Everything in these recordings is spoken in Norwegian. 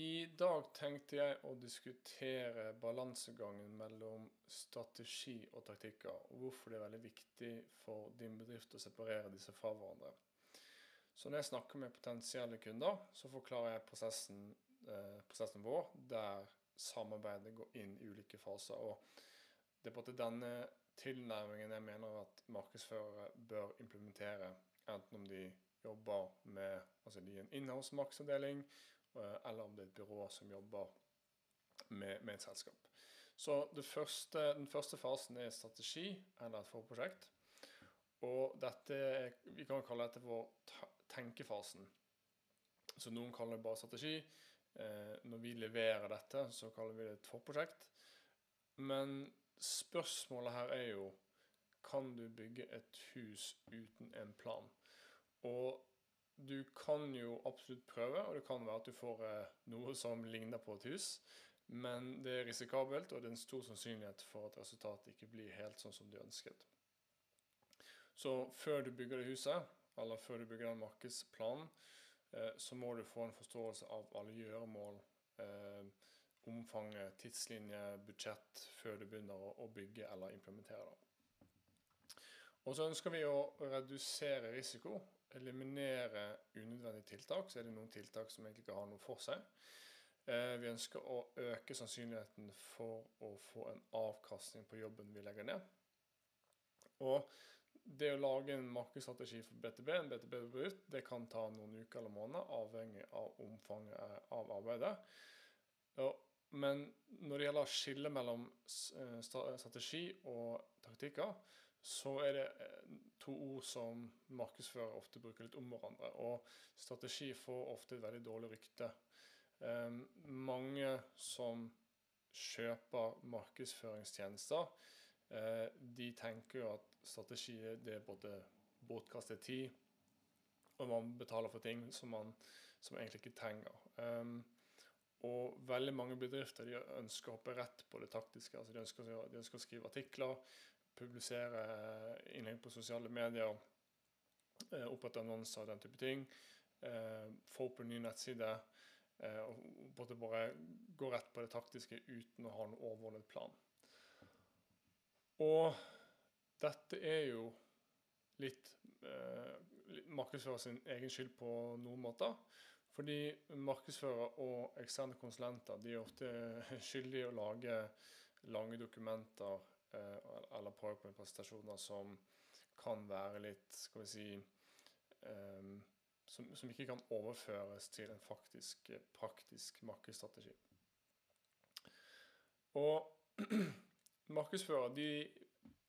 I dag tenkte jeg å diskutere balansegangen mellom strategi og taktikker, og hvorfor det er veldig viktig for din bedrift å separere disse fra hverandre. Så når jeg snakker med potensielle kunder, så forklarer jeg prosessen, eh, prosessen vår, der samarbeidet går inn i ulike faser. Og det er på denne tilnærmingen jeg mener at markedsførere bør implementere, enten om de jobber med altså de er en innholdsmarkedsavdeling, eller om det er et byrå som jobber med, med et selskap. Så første, Den første fasen er strategi eller et forprosjekt. Og dette, Vi kan kalle dette for tenkefasen. Så Noen kaller det bare strategi. Eh, når vi leverer dette, så kaller vi det et forprosjekt. Men spørsmålet her er jo kan du bygge et hus uten en plan? Og du kan jo absolutt prøve, og det kan være at du får eh, noe som ligner på et hus. Men det er risikabelt, og det er en stor sannsynlighet for at resultatet ikke blir helt sånn som du ønsket. Så før du bygger det huset, eller før du bygger den markedsplanen, eh, så må du få en forståelse av alle gjøremål, eh, omfanget, tidslinje, budsjett, før du begynner å bygge eller implementere det. Og så ønsker vi å redusere risiko eliminere unødvendige tiltak, så er det noen tiltak som egentlig ikke har noe for seg. Eh, vi ønsker å øke sannsynligheten for å få en avkastning på jobben vi legger ned. Og det å lage en markedsstrategi for BTB, en BTB-bedrift, det kan ta noen uker eller måneder, avhengig av omfanget av arbeidet. Men når det gjelder å skille mellom eh, strategi og taktikker, så er det eh, to ord som markedsfører ofte bruker litt om hverandre. Og strategi får ofte et veldig dårlig rykte. Um, mange som kjøper markedsføringstjenester, uh, de tenker jo at strategi det er både bortkastet tid, og man betaler for ting som man som egentlig ikke trenger. Um, og veldig mange bedrifter de ønsker å hoppe rett på det taktiske. altså De ønsker, de ønsker å skrive artikler, publisere innlegg på sosiale medier, eh, opprette annonser og den type ting. Eh, få opp en ny nettside. Og og bare gå rett på det taktiske uten å ha en overordnet plan. Og dette er jo litt, litt markedsfører sin egen skyld på noen måter. Fordi markedsfører og eksterne konsulenter de er ofte skyldige i å lage lange dokumenter Eh, eller PowerPoint-presentasjoner som kan være litt Skal vi si um, som, som, ikke kan overføres til en faktisk praktisk markedsstrategi. Og markedsfører, de,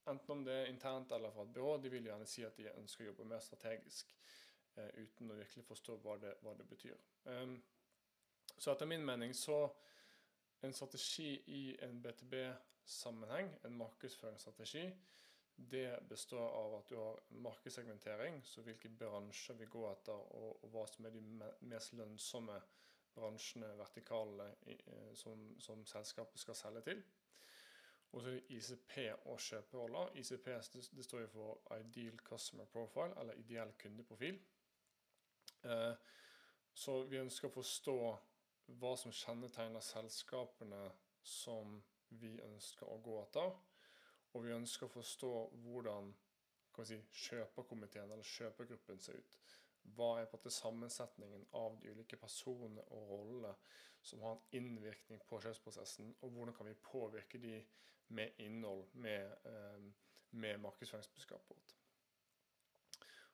enten om det er internt eller fra et byrå, de vil gjerne si at de ønsker å jobbe mer strategisk uh, uten å virkelig forstå hva det, hva det betyr. Um, så etter min mening så en strategi i en BTB-sammenheng, en markedsføringsstrategi, det består av at du har markedssegmentering, så hvilke bransjer vi går etter, og, og hva som er de mest lønnsomme bransjene, vertikale, eh, som, som selskapet skal selge til. Og så er det ICP og kjøperoller. ICP det står jo for Ideal Customer Profile, eller ideell kundeprofil. Eh, så vi ønsker å forstå hva som kjennetegner selskapene som vi ønsker å gå etter. Og vi ønsker å forstå hvordan si, kjøperkomiteen eller kjøpergruppen ser ut. Hva er på en sammensetningen av de ulike personene og rollene som har en innvirkning på kjøpsprosessen, og hvordan kan vi påvirke de med innhold, med, eh, med markedsføringsbudskapet vårt.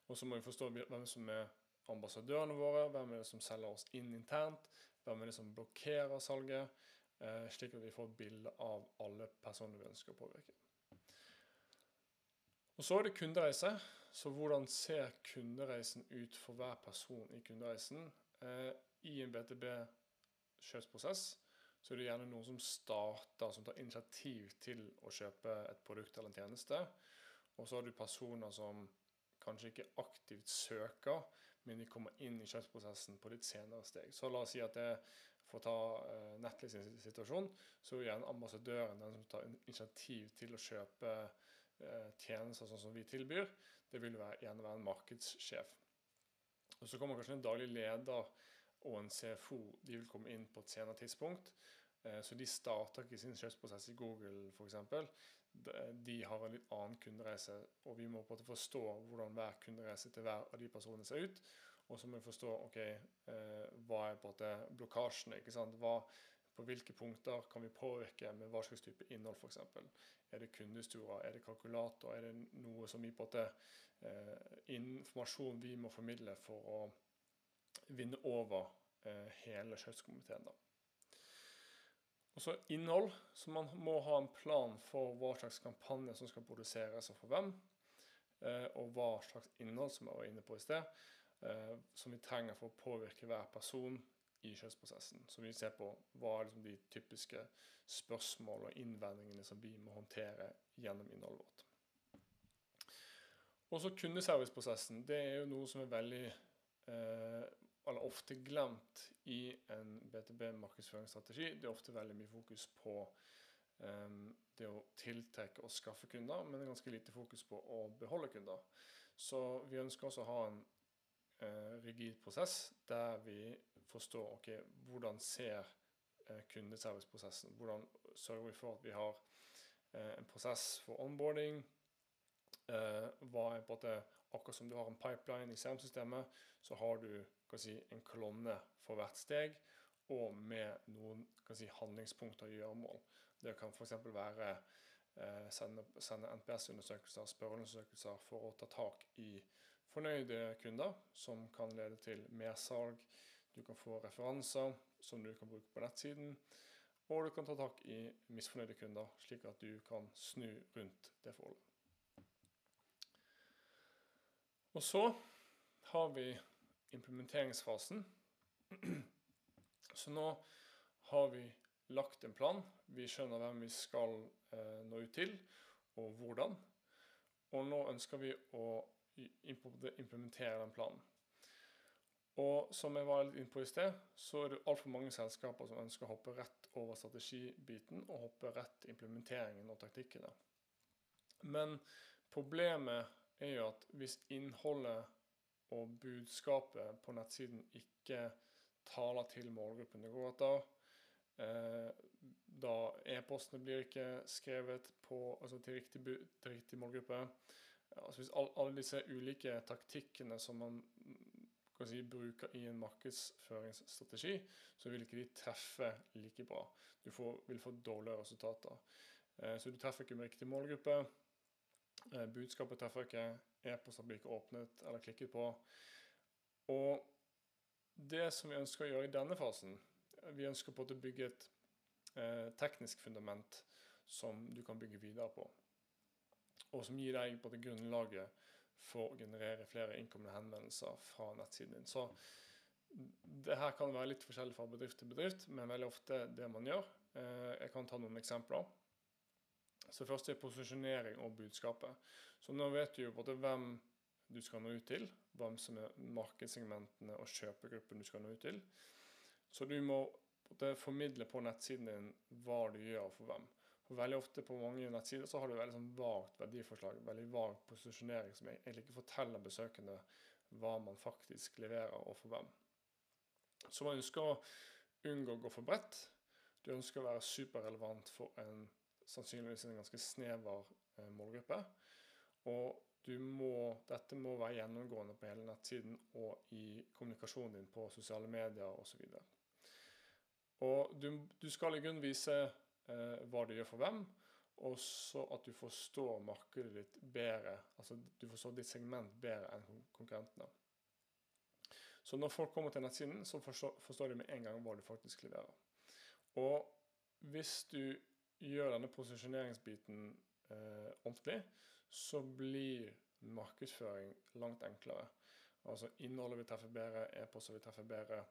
Og så må vi forstå hvem som er ambassadørene våre, hvem er det som selger oss inn internt, hvem er det som blokkerer salget, eh, slik at vi får et bilde av alle personer vi ønsker å påvirke. Og Så er det kundereise. Så hvordan ser kundereisen ut for hver person i kundereisen? Eh, I en BTB-kjøpsprosess så er det gjerne noen som starter, som tar initiativ til å kjøpe et produkt eller en tjeneste. Og så har du personer som kanskje ikke aktivt søker, men de kommer inn i kjøpsprosessen på litt senere steg. Så la oss si at for å ta uh, Netflix sin situasjon, så er gjerne ambassadøren den som tar initiativ til å kjøpe uh, tjenester sånn som vi tilbyr. Det vil være, gjerne være en markedssjef. Og Så kommer kanskje en daglig leder og en CFO de vil komme inn på et senere tidspunkt. Eh, så de starter ikke sin kjøpsprosess i Google f.eks. De har en litt annen kundereise, og vi må på en måte forstå hvordan hver kundereise til hver av de personene ser ut. Og så må vi forstå ok, eh, hva er på en måte blokkasjene. ikke sant? Hva, på hvilke punkter kan vi påvirke med hva slags type innhold f.eks. Er det kundesturer, er det kalkulator, er det noe som vi på en måte eh, Informasjon vi må formidle for å vinne over eh, hele kjøttskomiteen. da. Så innhold. Så man må ha en plan for hva slags kampanje som skal produseres, og for hvem. Eh, og hva slags innhold, som jeg var inne på i sted, eh, som vi trenger for å påvirke hver person i kjøpsprosessen. Så vi ser på hva er liksom de typiske spørsmål og innvendingene som vi må håndtere gjennom innholdet vårt. Og så kundeserviceprosessen. Det er jo noe som er veldig eh, eller ofte glemt i en BTB-markedsføringsstrategi. Det er ofte veldig mye fokus på um, det å tiltrekke og skaffe kunder, men det er ganske lite fokus på å beholde kunder. Så vi ønsker også å ha en uh, rigid prosess der vi forstår ok, hvordan ser uh, kundeserviceprosessen. Hvordan sørger vi for at vi har uh, en prosess for onboarding. hva er på en måte Akkurat som du har en pipeline i CRM-systemet, så har du si, en kolonne for hvert steg, og med noen si, handlingspunkter i gjøremål. Det kan f.eks. være eh, sende, sende NPS-undersøkelser, spørreundersøkelser for å ta tak i fornøyde kunder, som kan lede til mersalg. Du kan få referanser som du kan bruke på nettsiden. Og du kan ta tak i misfornøyde kunder, slik at du kan snu rundt det forholdet. Og så har vi implementeringsfasen. Så nå har vi lagt en plan. Vi skjønner hvem vi skal eh, nå ut til, og hvordan. Og nå ønsker vi å implementere den planen. Og som jeg var litt inne på i sted, så er det altfor mange selskaper som ønsker å hoppe rett over strategibiten og hoppe rett til implementeringen og taktikkene. Men problemet er jo at hvis innholdet og budskapet på nettsiden ikke taler til målgruppen det går etter, eh, da e-postene blir ikke skrevet på, altså til, riktig, til riktig målgruppe altså Hvis all, alle disse ulike taktikkene som man si, bruker i en markedsføringsstrategi, så vil ikke de treffe like bra. Du får, vil få dårligere resultater. Eh, så du treffer ikke med riktig målgruppe. Eh, budskapet treffer ikke, e-poster blir ikke åpnet eller klikket på. Og det som vi ønsker å gjøre i denne fasen, vi ønsker på å bygge et eh, teknisk fundament som du kan bygge videre på. Og som gir deg på det grunnlaget for å generere flere innkommende henvendelser fra nettsiden din. Så det her kan være litt forskjellig fra bedrift til bedrift, men veldig ofte det man gjør. Eh, jeg kan ta noen eksempler. Så først er posisjonering og budskapet. Så nå vet du jo både hvem du skal nå ut til, hvem som er markedssegmentene og kjøpegruppen du skal nå ut til. Så du må formidle på nettsiden din hva du gjør for hvem. For Veldig ofte på mange nettsider så har du veldig sånn vagt verdiforslag, veldig vag posisjonering som egentlig ikke forteller besøkende hva man faktisk leverer og for hvem. Så man ønsker å unngå å gå for bredt. Du ønsker å være superrelevant for en sannsynligvis en ganske snever eh, målgruppe. Og må, dette må være gjennomgående på hele nettsiden og i kommunikasjonen din på sosiale medier osv. Du, du skal i grunnen vise eh, hva du gjør for hvem, og så at du forstår markedet ditt bedre. Altså du forstår ditt segment bedre enn konkurrentene. Så når folk kommer til nettsiden, så forstår, forstår de med en gang hva du faktisk leverer. Og hvis du gjør denne posisjoneringsbiten eh, ordentlig, så blir markedsføring langt enklere. Altså Innholdet vil treffe bedre, e-poster vil treffe bedre.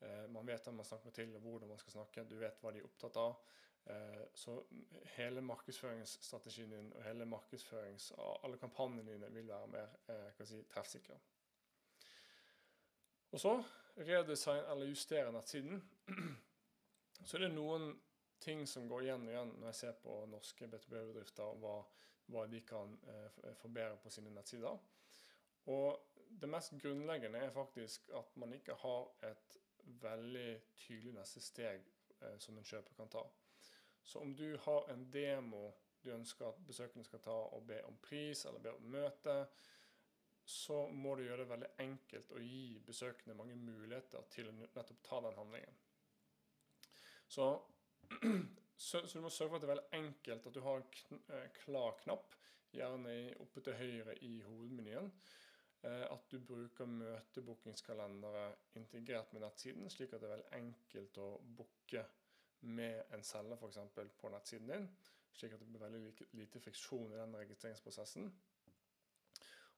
Eh, man vet hvem man snakker til, og hvordan man skal snakke. Du vet hva de er opptatt av. Eh, så hele markedsføringsstrategien din og hele markedsførings, alle kampanjene dine vil være mer eh, si, treffsikre. Og så redesign eller justere nettsiden. så er det noen ting som går igjen og igjen når jeg ser på norske B2B-bedrifter, og hva, hva, de kan eh, forbedre på sine nettsider. Og det mest grunnleggende er faktisk at man ikke har et veldig tydelig neste steg eh, som en kjøper kan ta. Så om du har en demo du ønsker at besøkende skal ta og be om pris eller be om møte, så må du gjøre det veldig enkelt å gi besøkende mange muligheter til å nettopp ta den handlingen. Så, så, så du må sørge for at det er veldig enkelt at du har en eh, klar knapp, gjerne oppe til høyre i hovedmenyen. Eh, at du bruker møtebookingskalendere integrert med nettsiden, slik at det er veldig enkelt å booke med en selger f.eks. på nettsiden din, slik at det blir veldig lite friksjon i den registreringsprosessen.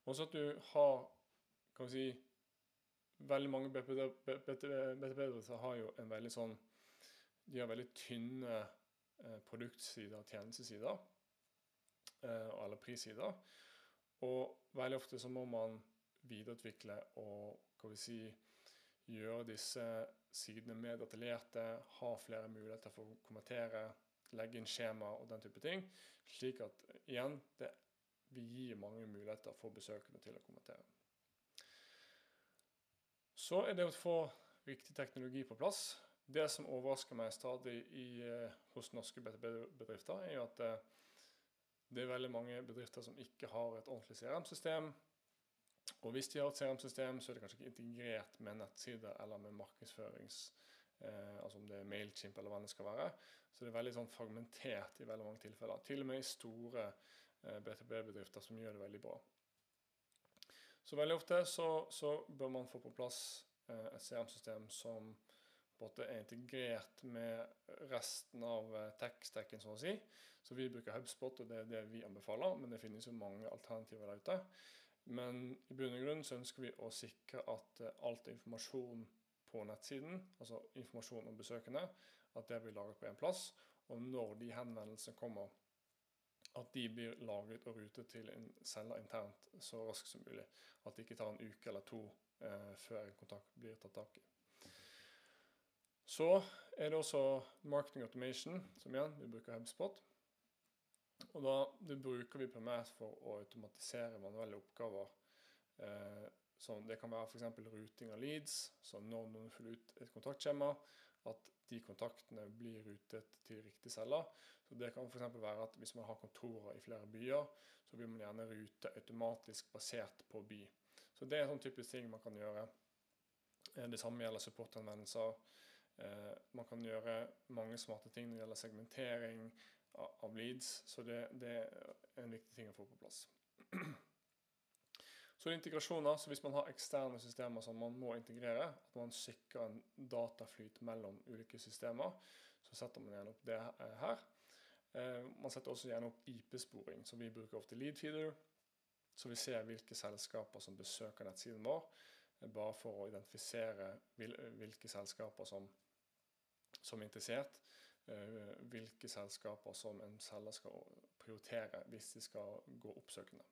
Og så at du har kan vi si, Veldig mange BTB-bedrifter har jo en veldig sånn De har veldig tynne eh, produktsider og tjenestesider, Og eller prissider. Og veldig ofte så må man videreutvikle og hva vi si, gjøre disse sidene mer detaljerte, ha flere muligheter for å kommentere, legge inn skjema og den type ting. Slik at igjen, det, vi gir mange muligheter for besøkende til å kommentere. Så er det å få riktig teknologi på plass. Det som overrasker meg stadig i, eh, hos norske bedrifter, er jo at eh, det er veldig mange bedrifter som ikke har et ordentlig CRM-system. Og hvis de har et CRM-system, så er det kanskje ikke integrert med nettsider eller med markedsførings... Eh, altså om det er Mailchimp eller hva det skal være. Så det er veldig sånn fragmentert i veldig mange tilfeller. Til og med i store eh, BTB-bedrifter som gjør det veldig bra. Så veldig ofte så, så bør man få på plass eh, et CRM-system som både er integrert med resten av eh, tech-stacken, så å si. Så vi bruker HubSpot, og det er det vi anbefaler, men det finnes jo mange alternativer der ute. Men i bunn og grunn så ønsker vi å sikre at eh, alt informasjon på nettsiden, altså informasjon om besøkende, at det blir lagret på én plass. Og når de henvendelsene kommer, at de blir laget og rutet til en selger internt så raskt som mulig. At det ikke tar en uke eller to eh, før en kontakt blir tatt tak i. Så er det også marketing automation, som igjen vi bruker HubSpot. Og da, Det bruker vi primært for å automatisere manuelle oppgaver. Eh, sånn, det kan være f.eks. ruting av leads. så Når noen fyller ut et kontaktskjema, at de kontaktene blir rutet til riktig selger. Så Det kan f.eks. være at hvis man har kontorer i flere byer, så vil man gjerne rute automatisk basert på by. Så Det er en sånn typisk ting man kan gjøre. Eh, det samme gjelder supportanvendelser. Eh, man kan gjøre mange smarte ting når det gjelder segmentering av leads. Så det, det, er en viktig ting å få på plass. Så integrasjoner, så Hvis man har eksterne systemer som man må integrere, at man sikrer en dataflyt mellom ulike systemer, så setter man gjerne opp det her. Eh, man setter også gjerne opp IP-sporing, så vi bruker ofte Leadfeeder. Så vi ser hvilke selskaper som besøker nettsiden vår, eh, bare for å identifisere hvilke selskaper som, som er interessert. Eh, hvilke selskaper som en selger skal prioritere hvis de skal gå oppsøkende.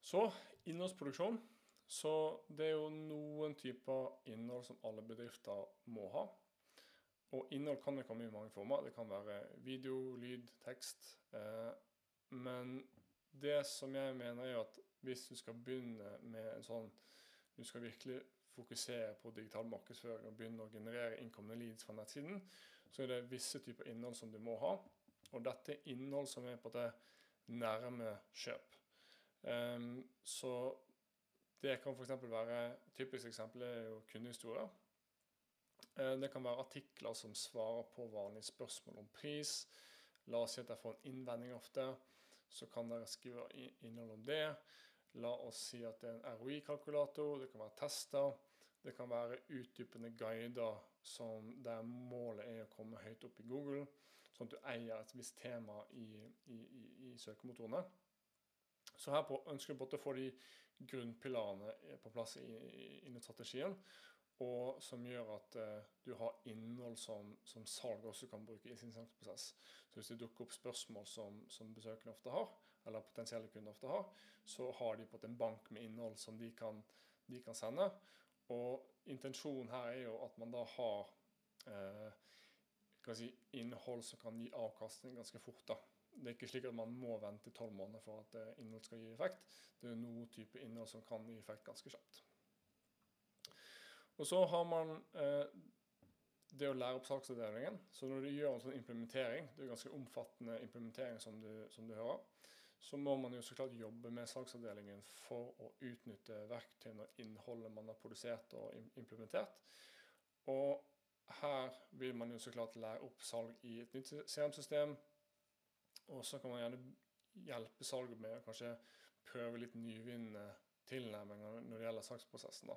Så innholdsproduksjon. Så det er jo noen typer innhold som alle bedrifter må ha. Og innhold kan jo komme i mange former. Det kan være video, lyd, tekst. Eh, men det som jeg mener, er at hvis du skal begynne med en sånn Du skal virkelig fokusere på digital markedsføring og begynne å generere innkommende leads fra nettsiden, så er det visse typer innhold som du må ha. Og dette er innhold som er på det nærme kjøp. Um, så det kan f.eks. være Typisk eksempel er jo kundehistorier. Uh, det kan være artikler som svarer på vanlige spørsmål om pris. La oss si at jeg får en innvending ofte. Så kan dere skrive innhold om det. La oss si at det er en ROI-kalkulator. Det kan være tester. Det kan være utdypende guider der målet er å komme høyt opp i Google, sånn at du eier et visst tema i, i, i, i søkemotorene. Så her på, ønsker vi å få de grunnpilarene på plass innen strategien, og som gjør at uh, du har innhold som, som, salg også kan bruke i sin salgsprosess. Så hvis det dukker opp spørsmål som, som besøkende ofte har, eller potensielle kunder ofte har, så har de på en bank med innhold som de kan, de kan sende. Og intensjonen her er jo at man da har eh, si, innhold som kan gi avkastning ganske fort. da. Det er ikke slik at man må vente tolv måneder for at eh, innhold skal gi effekt. Det er noe type innhold som kan gi effekt ganske kjapt. Og så har man eh, det å lære opp salgsavdelingen. Så når du gjør en sånn implementering, det er ganske omfattende implementering som du, som du hører, så må man jo så klart jobbe med salgsavdelingen for å utnytte verktøyene og innholdet man har produsert og implementert. Og her vil man jo så klart lære opp salg i et nytt CM-system. Og så kan man gjerne hjelpe salget med å kanskje prøve litt nyvinnende tilnærminger når det gjelder salgsprosessen.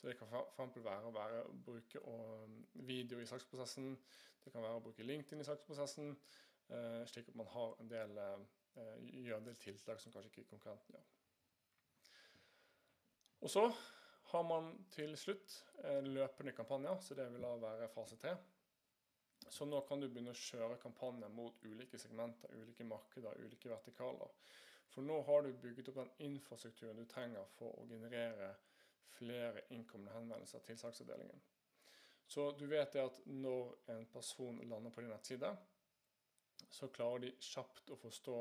Så det kan f.eks. være å være, bruke um, video i salgsprosessen. Det kan være å bruke LinkedIn i salgsprosessen, eh, slik at man har en del, eh, gjør en del tiltak som kanskje ikke konkurrenten gjør. Og så har man til slutt løpende kampanjer, så det vil da være fase tre. Så nå kan du begynne å kjøre kampanjer mot ulike segmenter, ulike markeder, ulike vertikaler. For nå har du bygget opp den infrastrukturen du trenger for å generere flere innkomne henvendelser til saksavdelingen. Så du vet det at når en person lander på din nettside, så klarer de kjapt å forstå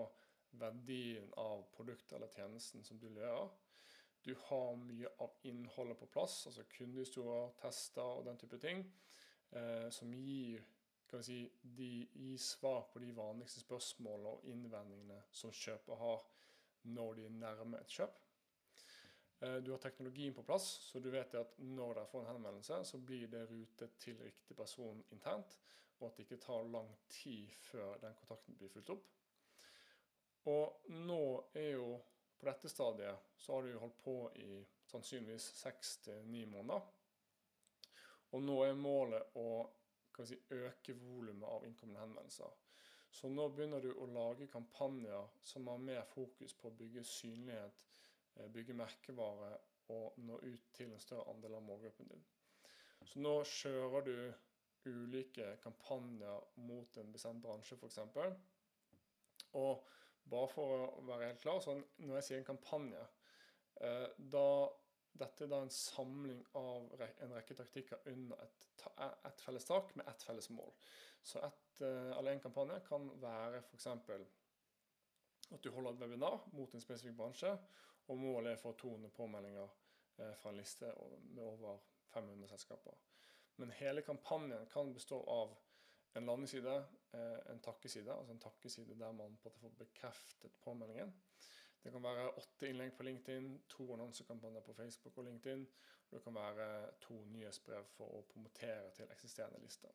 verdien av produktet eller tjenesten som du leverer. Du har mye av innholdet på plass, altså kundehistorier, tester og den type ting, eh, som gir si, de gir svar på de vanligste spørsmålene og innvendingene som kjøper har når de er nærme et kjøp. Eh, du har teknologien på plass, så du vet at når de får en henvendelse, så blir det rutet til riktig person internt, og at det ikke tar lang tid før den kontakten blir fulgt opp. Og nå er jo på dette stadiet så har du jo holdt på i sannsynligvis seks til ni måneder. Og nå er målet å si, øke volumet av innkommende henvendelser. Så nå begynner du å lage kampanjer som har mer fokus på å bygge synlighet, eh, bygge merkevare og nå ut til en større andel av målgruppen din. Så nå kjører du ulike kampanjer mot en bestemt bransje, f.eks. Og bare for å være helt klar, så når jeg sier en kampanje, eh, da dette er da en samling av en rekke taktikker under et, et felles tak med ett felles mål. Så et, eh, eller en kampanje kan være f.eks. at du holder et webinar mot en spesifikk bransje, og målet er å få 200 påmeldinger eh, fra en liste med over 500 selskaper. Men hele kampanjen kan bestå av en landingsside, eh, en takkeside, altså en takkeside der man får bekreftet påmeldingen. Det kan være åtte innlegg på LinkedIn, to annonsekampanjer på Facebook og LinkedIn. Og det kan være to nyhetsbrev for å promotere til eksisterende lister.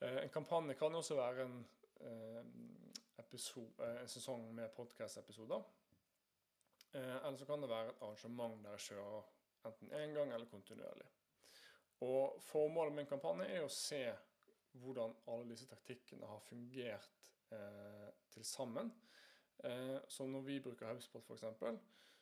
Eh, en kampanje kan også være en, eh, episode, en sesong med podkast-episoder. Eller så kan det være et arrangement der jeg kjører enten én gang eller kontinuerlig. Og Formålet med en kampanje er å se hvordan alle disse taktikkene har fungert eh, til sammen. Eh, så når vi bruker HubSpot f.eks.,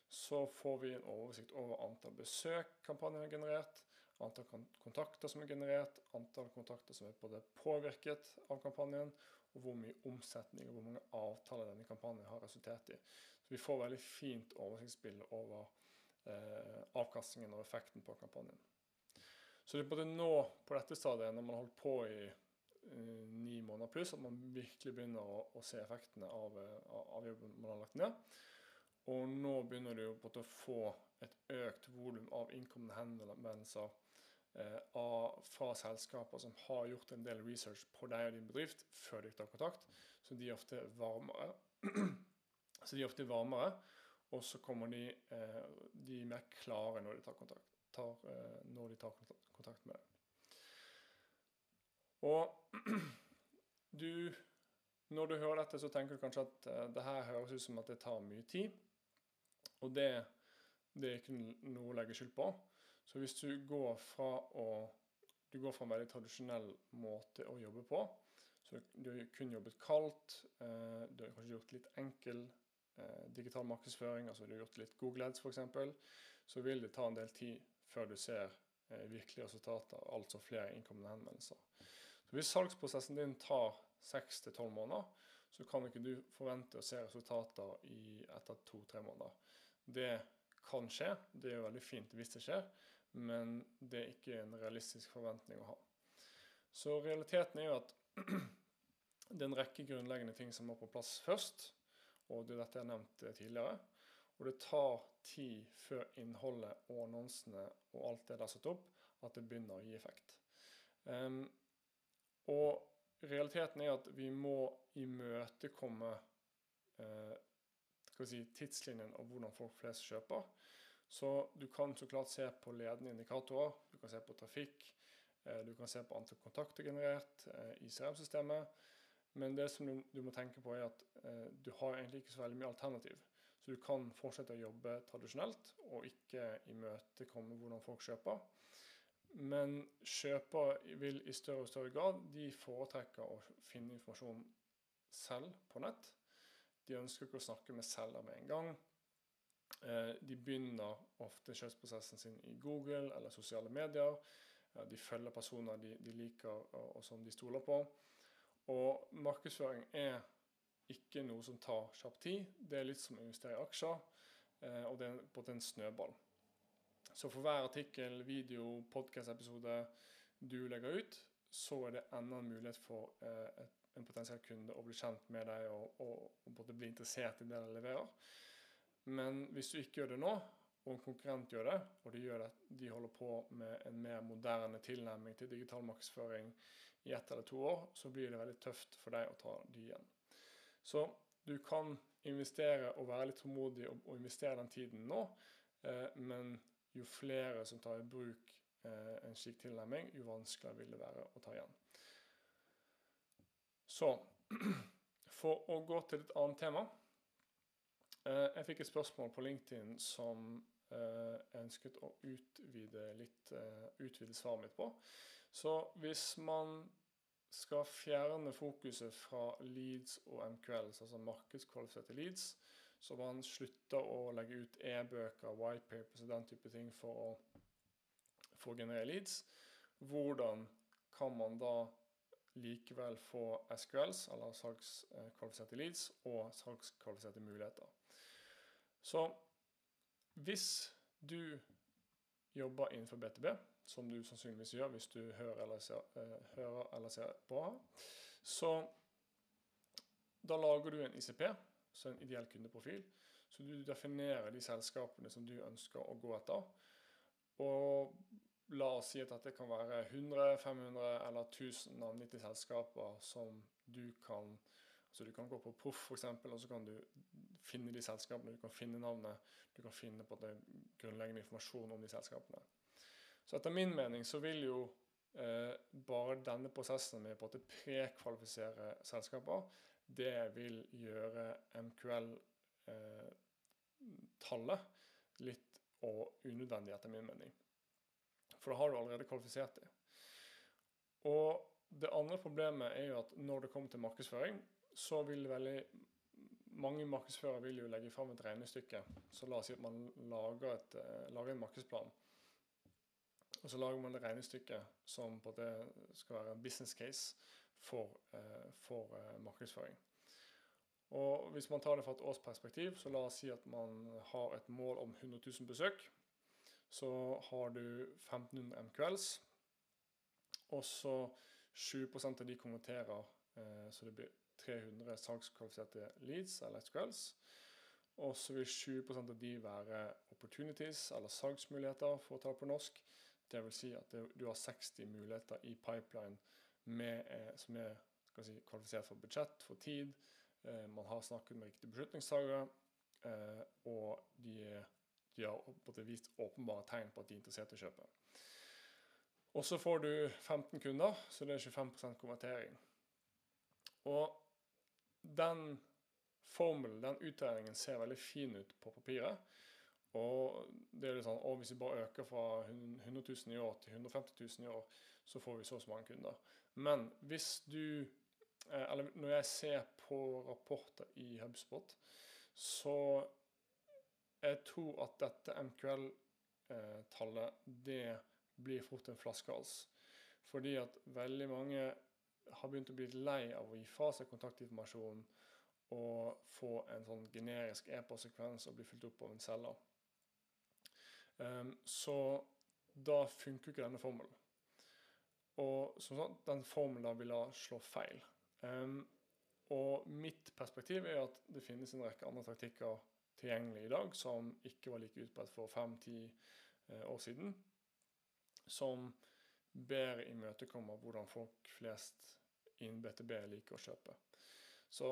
så får vi en oversikt over antall besøk kampanjen har generert, antall kontakter som er generert, antall kontakter som er både påvirket av kampanjen, og hvor mye omsetning og hvor mange avtaler denne kampanjen har resultert i. Så Vi får veldig fint oversiktsbilde over eh, avkastningen og effekten på kampanjen. Så det er på det nå på dette stadiet, når man har holdt på i uh, ni måneder pluss, at man virkelig begynner å, å se effektene av, uh, av, jobben man har lagt ned. Og nå begynner du på å få et økt volum av innkommende henvendelser uh, fra selskaper som har gjort en del research på deg og din bedrift før de tar kontakt. Så de er ofte varmere. så de er ofte varmere, og så kommer de, eh, de er mer klare når de tar kontakt, tar, eh, når de tar kontakt med deg. Og du Når du hører dette, så tenker du kanskje at det her høres ut som at det tar mye tid. Og det, det er ikke noe å legge skyld på. Så hvis du går fra å du går fra en veldig tradisjonell måte å jobbe på, så du har kun jobbet kaldt, eh, du har kanskje gjort litt enkel eh, digital markedsføring, altså du har gjort litt Google Ads f.eks., så vil det ta en del tid før du ser eh, virkelige resultater, altså flere innkommende henvendelser. Så Hvis salgsprosessen din tar 6-12 måneder, så kan ikke du forvente å se resultater i etter to-tre måneder. Det kan skje, det er jo veldig fint hvis det skjer, men det er ikke en realistisk forventning å ha. Så realiteten er jo at det er en rekke grunnleggende ting som må på plass først, og det er dette jeg har nevnt tidligere. Og det tar tid før innholdet og annonsene og alt det der satt opp, at det begynner å gi effekt. Um, og realiteten er at vi må imøtekomme uh, si, tidslinjen av hvordan folk flest kjøper. Så du kan så klart se på ledende indikatorer, du kan se på trafikk, uh, du kan se på antall kontakter generert uh, i CRM-systemet. Men det som du, du, må tenke på, er at du har egentlig ikke så veldig mye alternativ. Så du kan fortsette å jobbe tradisjonelt og ikke imøtekomme hvordan folk kjøper. Men kjøper vil i større og større grad de foretrekker å finne informasjon selv på nett. De ønsker ikke å snakke med selger med en gang. Eh, de begynner ofte kjøpsprosessen sin i Google eller sosiale medier. De følger personer de, liker og som de stoler på. Og markedsføring er ikke noe som tar kjapp tid. Det er litt som å investere i aksjer, eh, og det er på en snøball. Så for hver artikkel, video, podkast-episode du legger ut, så er det enda en mulighet for eh, en potensiell kunde å bli kjent med deg og, og, og bli interessert i det du leverer. Men hvis du ikke gjør det nå, og en konkurrent gjør det, og de, gjør det, de holder på med en mer moderne tilnærming til digital markedsføring i ett eller to år, så blir det veldig tøft for deg å ta de igjen. Så du kan investere og være litt tålmodig og, og investere den tiden nå, eh, men jo flere som tar i bruk eh, en slik tilnærming, jo vanskeligere vil det være å ta igjen. Så for å gå til et annet tema. Eh, jeg fikk et spørsmål på LinkedIn som eh, jeg ønsket å utvide litt eh, utvide svaret mitt på. Så hvis man skal fjerne fokuset fra leads og MQLs, altså markedskvalifiserte leads, så man slutter å legge ut e-bøker, whitepapers og den type ting for å, for å generere leads. Hvordan kan man da likevel få SQLs, eller salgskvalifiserte leads, og salgskvalifiserte muligheter? Så hvis du jobber innenfor BTB, som du sannsynligvis gjør hvis du hører eller ser, uh, hører eller ser på. Så da lager du en ICP, så en ideell kundeprofil. Så du definerer de selskapene som du ønsker å gå etter. Og la oss si at dette kan være 100, 500 eller 1000 navngitte selskaper som du kan så Du kan gå på Proff f.eks., og så kan du finne de selskapene. Du kan finne navnet, du kan finne på det grunnleggende informasjon om de selskapene. Så etter min mening så vil jo eh, bare denne prosessen med å prekvalifisere selskaper, det vil gjøre MQL-tallet eh, litt og unødvendig, etter min mening. For da har du allerede kvalifisert dem. Og det andre problemet er jo at når det kommer til markedsføring, så vil veldig mange markedsførere legge fram et regnestykke. Så la oss si at man lager, et, eh, lager en markedsplan og så lager man det regnestykket som på det skal være en business case for, eh, for eh, markedsføring. Og Hvis man tar det fra et årsperspektiv, så la oss si at man har et mål om 100 000 besøk. Så har du 1500 MQLs, og så 7% av de konverterer, eh, så det blir 300 salgskvalifiserte leads eller SQLs. Og så vil 20% av de være opportunities, eller salgsmuligheter, for å ta det på norsk. Det vil si at det, du har 60 muligheter i pipeline med, eh, som er si, kvalifisert for budsjett, for tid. Eh, man har snakket med riktige beslutningstagere, eh, og de, de har vist åpenbare tegn på at de er interessert i å kjøpe. Og så får du 15 kunder, så det er 25% konvertering. Og den formelen, den utregningen, ser veldig fin ut på papiret. Og det er litt sånn, og Hvis vi bare øker fra 100 000 i år til 150 000 i år, så får vi så og så mange kunder. Men hvis du eh, Eller når jeg ser på rapporter i HubSpot, så jeg tror at dette MQL-tallet det blir fort en flaskehals. Fordi at veldig mange har begynt å bli lei av å gi fra seg kontaktinformasjon og få en sånn generisk e-postsekvens og bli fulgt opp av en selger. Um, så da funker ikke denne formelen. Og som sagt, den formelen da slå feil. Um, og mitt perspektiv er at det finnes en rekke andre taktikker tilgjengelig i dag, som ikke var like utbredt for fem-ti år siden. Som bedre imøtekommer hvordan folk flest innen BTB liker å kjøpe. Så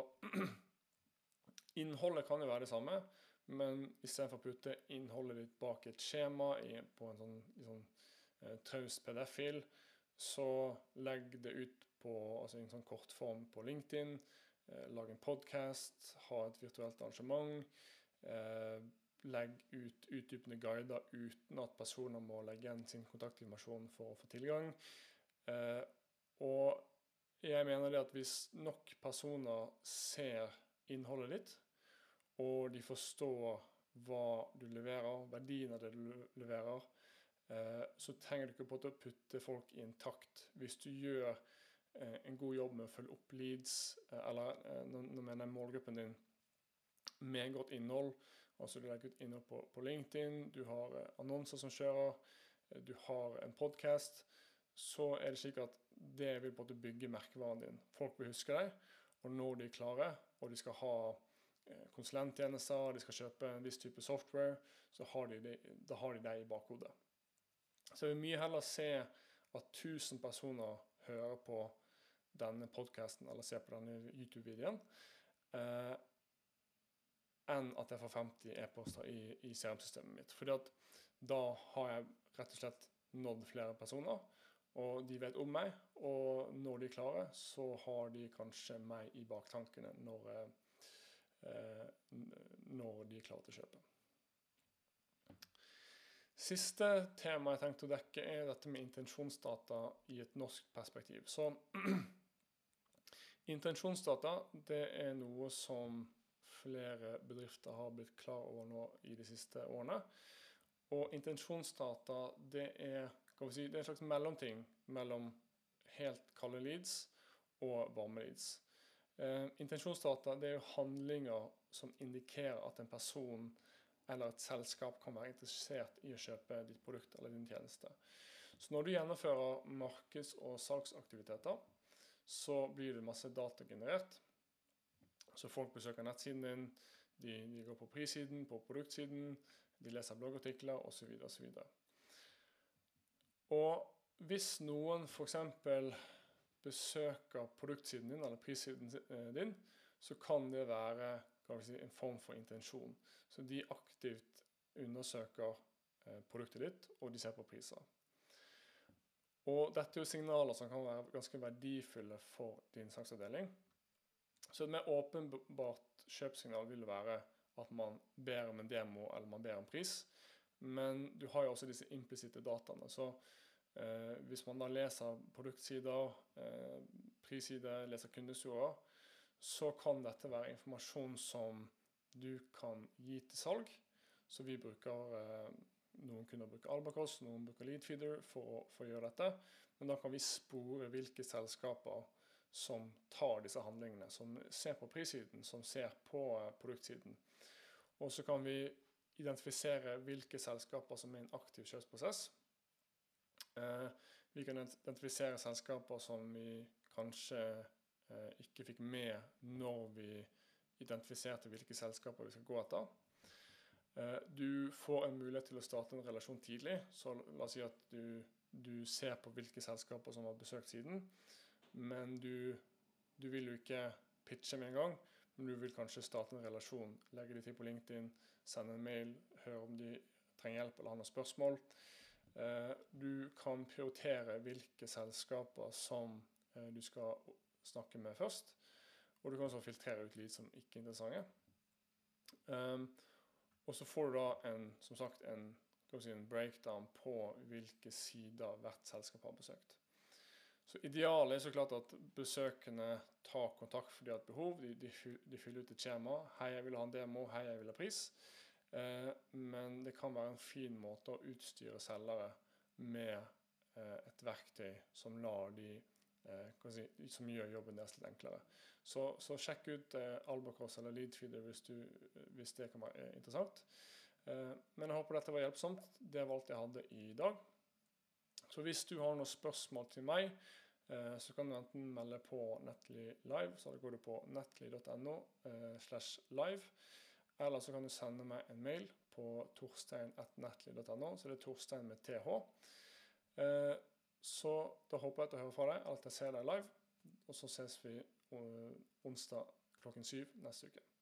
innholdet kan jo være det samme, men istedenfor å putte innholdet ditt bak et skjema i, på en sånn, sånn eh, traus PDF-fil, så legg det ut på altså en sånn kortform på LinkedIn. Eh, lag en podkast, ha et virtuelt arrangement. Eh, legg ut utdypende guider uten at personer må legge igjen sin kontaktinformasjon for å få tilgang. Eh, og jeg mener det at hvis nok personer ser innholdet ditt, og de forstår hva du leverer, verdien av det du leverer, eh, så trenger du ikke på å putte folk i en takt. Hvis du gjør eh, en god jobb med å følge opp leads, eh, eller nå mener jeg målgruppen din, med godt innhold, altså du legger ut innhold på, LinkedIn, du har annonser som kjører, du har en podkast, så er det slik at det vil på en måte bygge merkevaren din. Folk vil huske deg, og når de er klare, og de skal ha konsulenttjenester, de skal kjøpe en viss type software, så har de det, da har de det i bakhodet. Så jeg vil mye heller se at 1000 personer hører på denne podkasten eller ser på denne YouTube-videoen, eh, enn at jeg får 50 e-poster i, i CRM-systemet mitt. Fordi at da har jeg rett og slett nådd flere personer, og de vet om meg. Og når de er klare, så har de kanskje meg i baktankene når, jeg Eh, når de er klare til å kjøpe. Siste tema jeg tenkte å dekke, er dette med intensjonsdata i et norsk perspektiv. Så intensjonsdata det er noe som flere bedrifter har blitt klar over nå i de siste årene. Og intensjonsdata det er, si, det er en slags mellomting mellom helt kalde leads og varme leads. Eh, intensjonsdata det er jo handlinger som indikerer at en person eller et selskap kan være interessert i å kjøpe ditt produkt eller din tjeneste. Så når du gjennomfører markeds- og salgsaktiviteter, så blir det masse data generert. Så folk besøker nettsiden din, de, de går på prissiden, på produktsiden, de leser bloggartikler osv. osv. Og hvis noen f.eks besøker produktsiden din eller prissiden eh, din, så kan det være si, en form for intensjon. Så de aktivt undersøker eh, produktet ditt, og de ser på priser. Og dette er jo signaler som kan være ganske verdifulle for din saksavdeling. Så et mer åpenbart kjøpsignal vil være at man ber om en demo eller man ber om pris. Men du har jo også disse implisitte dataene. Så Eh, hvis man da leser produktsider, eh, prissider, leser kundehistorier, så kan dette være informasjon som du kan gi til salg. Så vi bruker eh, Noen kunder bruker Albacross, noen bruker Leadfeeder for for å gjøre dette. Men da kan vi spore hvilke selskaper som tar disse handlingene. Som ser på prissiden, som ser på produktsiden. Og så kan vi identifisere hvilke selskaper som er i en aktiv kjøpsprosess. Eh, vi kan identifisere selskaper som vi kanskje eh, ikke fikk med når vi identifiserte hvilke selskaper vi skal gå etter. Eh, du får en mulighet til å starte en relasjon tidlig. Så la oss si at du, du ser på hvilke selskaper som har besøkt siden. Men du, du vil jo ikke pitche med en gang. Men du vil kanskje starte en relasjon, legge de til på LinkedIn, sende en mail, høre om de trenger hjelp eller har noen spørsmål. Eh, du kan prioritere hvilke selskaper som eh, du skal snakke med først. Og du kan også filtrere ut lyd som ikke er interessante. Um, og så får du da en, som sagt, en, si, en, breakdown på hvilke sider hvert selskap har besøkt. Så Idealet er så klart at besøkende tar kontakt fordi de har et behov. De, de, de fyller ut et skjema. 'Hei, jeg vil ha en demo. Hei, jeg vil ha pris.' Eh, men det kan være en fin måte å utstyre selgere med eh, et verktøy som lar de eh, som gjør jobben deres litt enklere. Så, så sjekk ut Albacross eller Leadfeeder hvis, du, hvis det kan være interessant. Men jeg håper dette var hjelpsomt. Det var alt jeg hadde i dag. Så hvis du har noen spørsmål til meg, så kan du enten melde på Netly Live, så går du på netly.no slash live. Eller så kan du sende meg en mail på torstein.nettly.no, så det er Torstein med th. Eh, så da håper jeg at jeg hører fra deg, at jeg ser deg live. Og så ses vi onsdag klokken syv neste uke.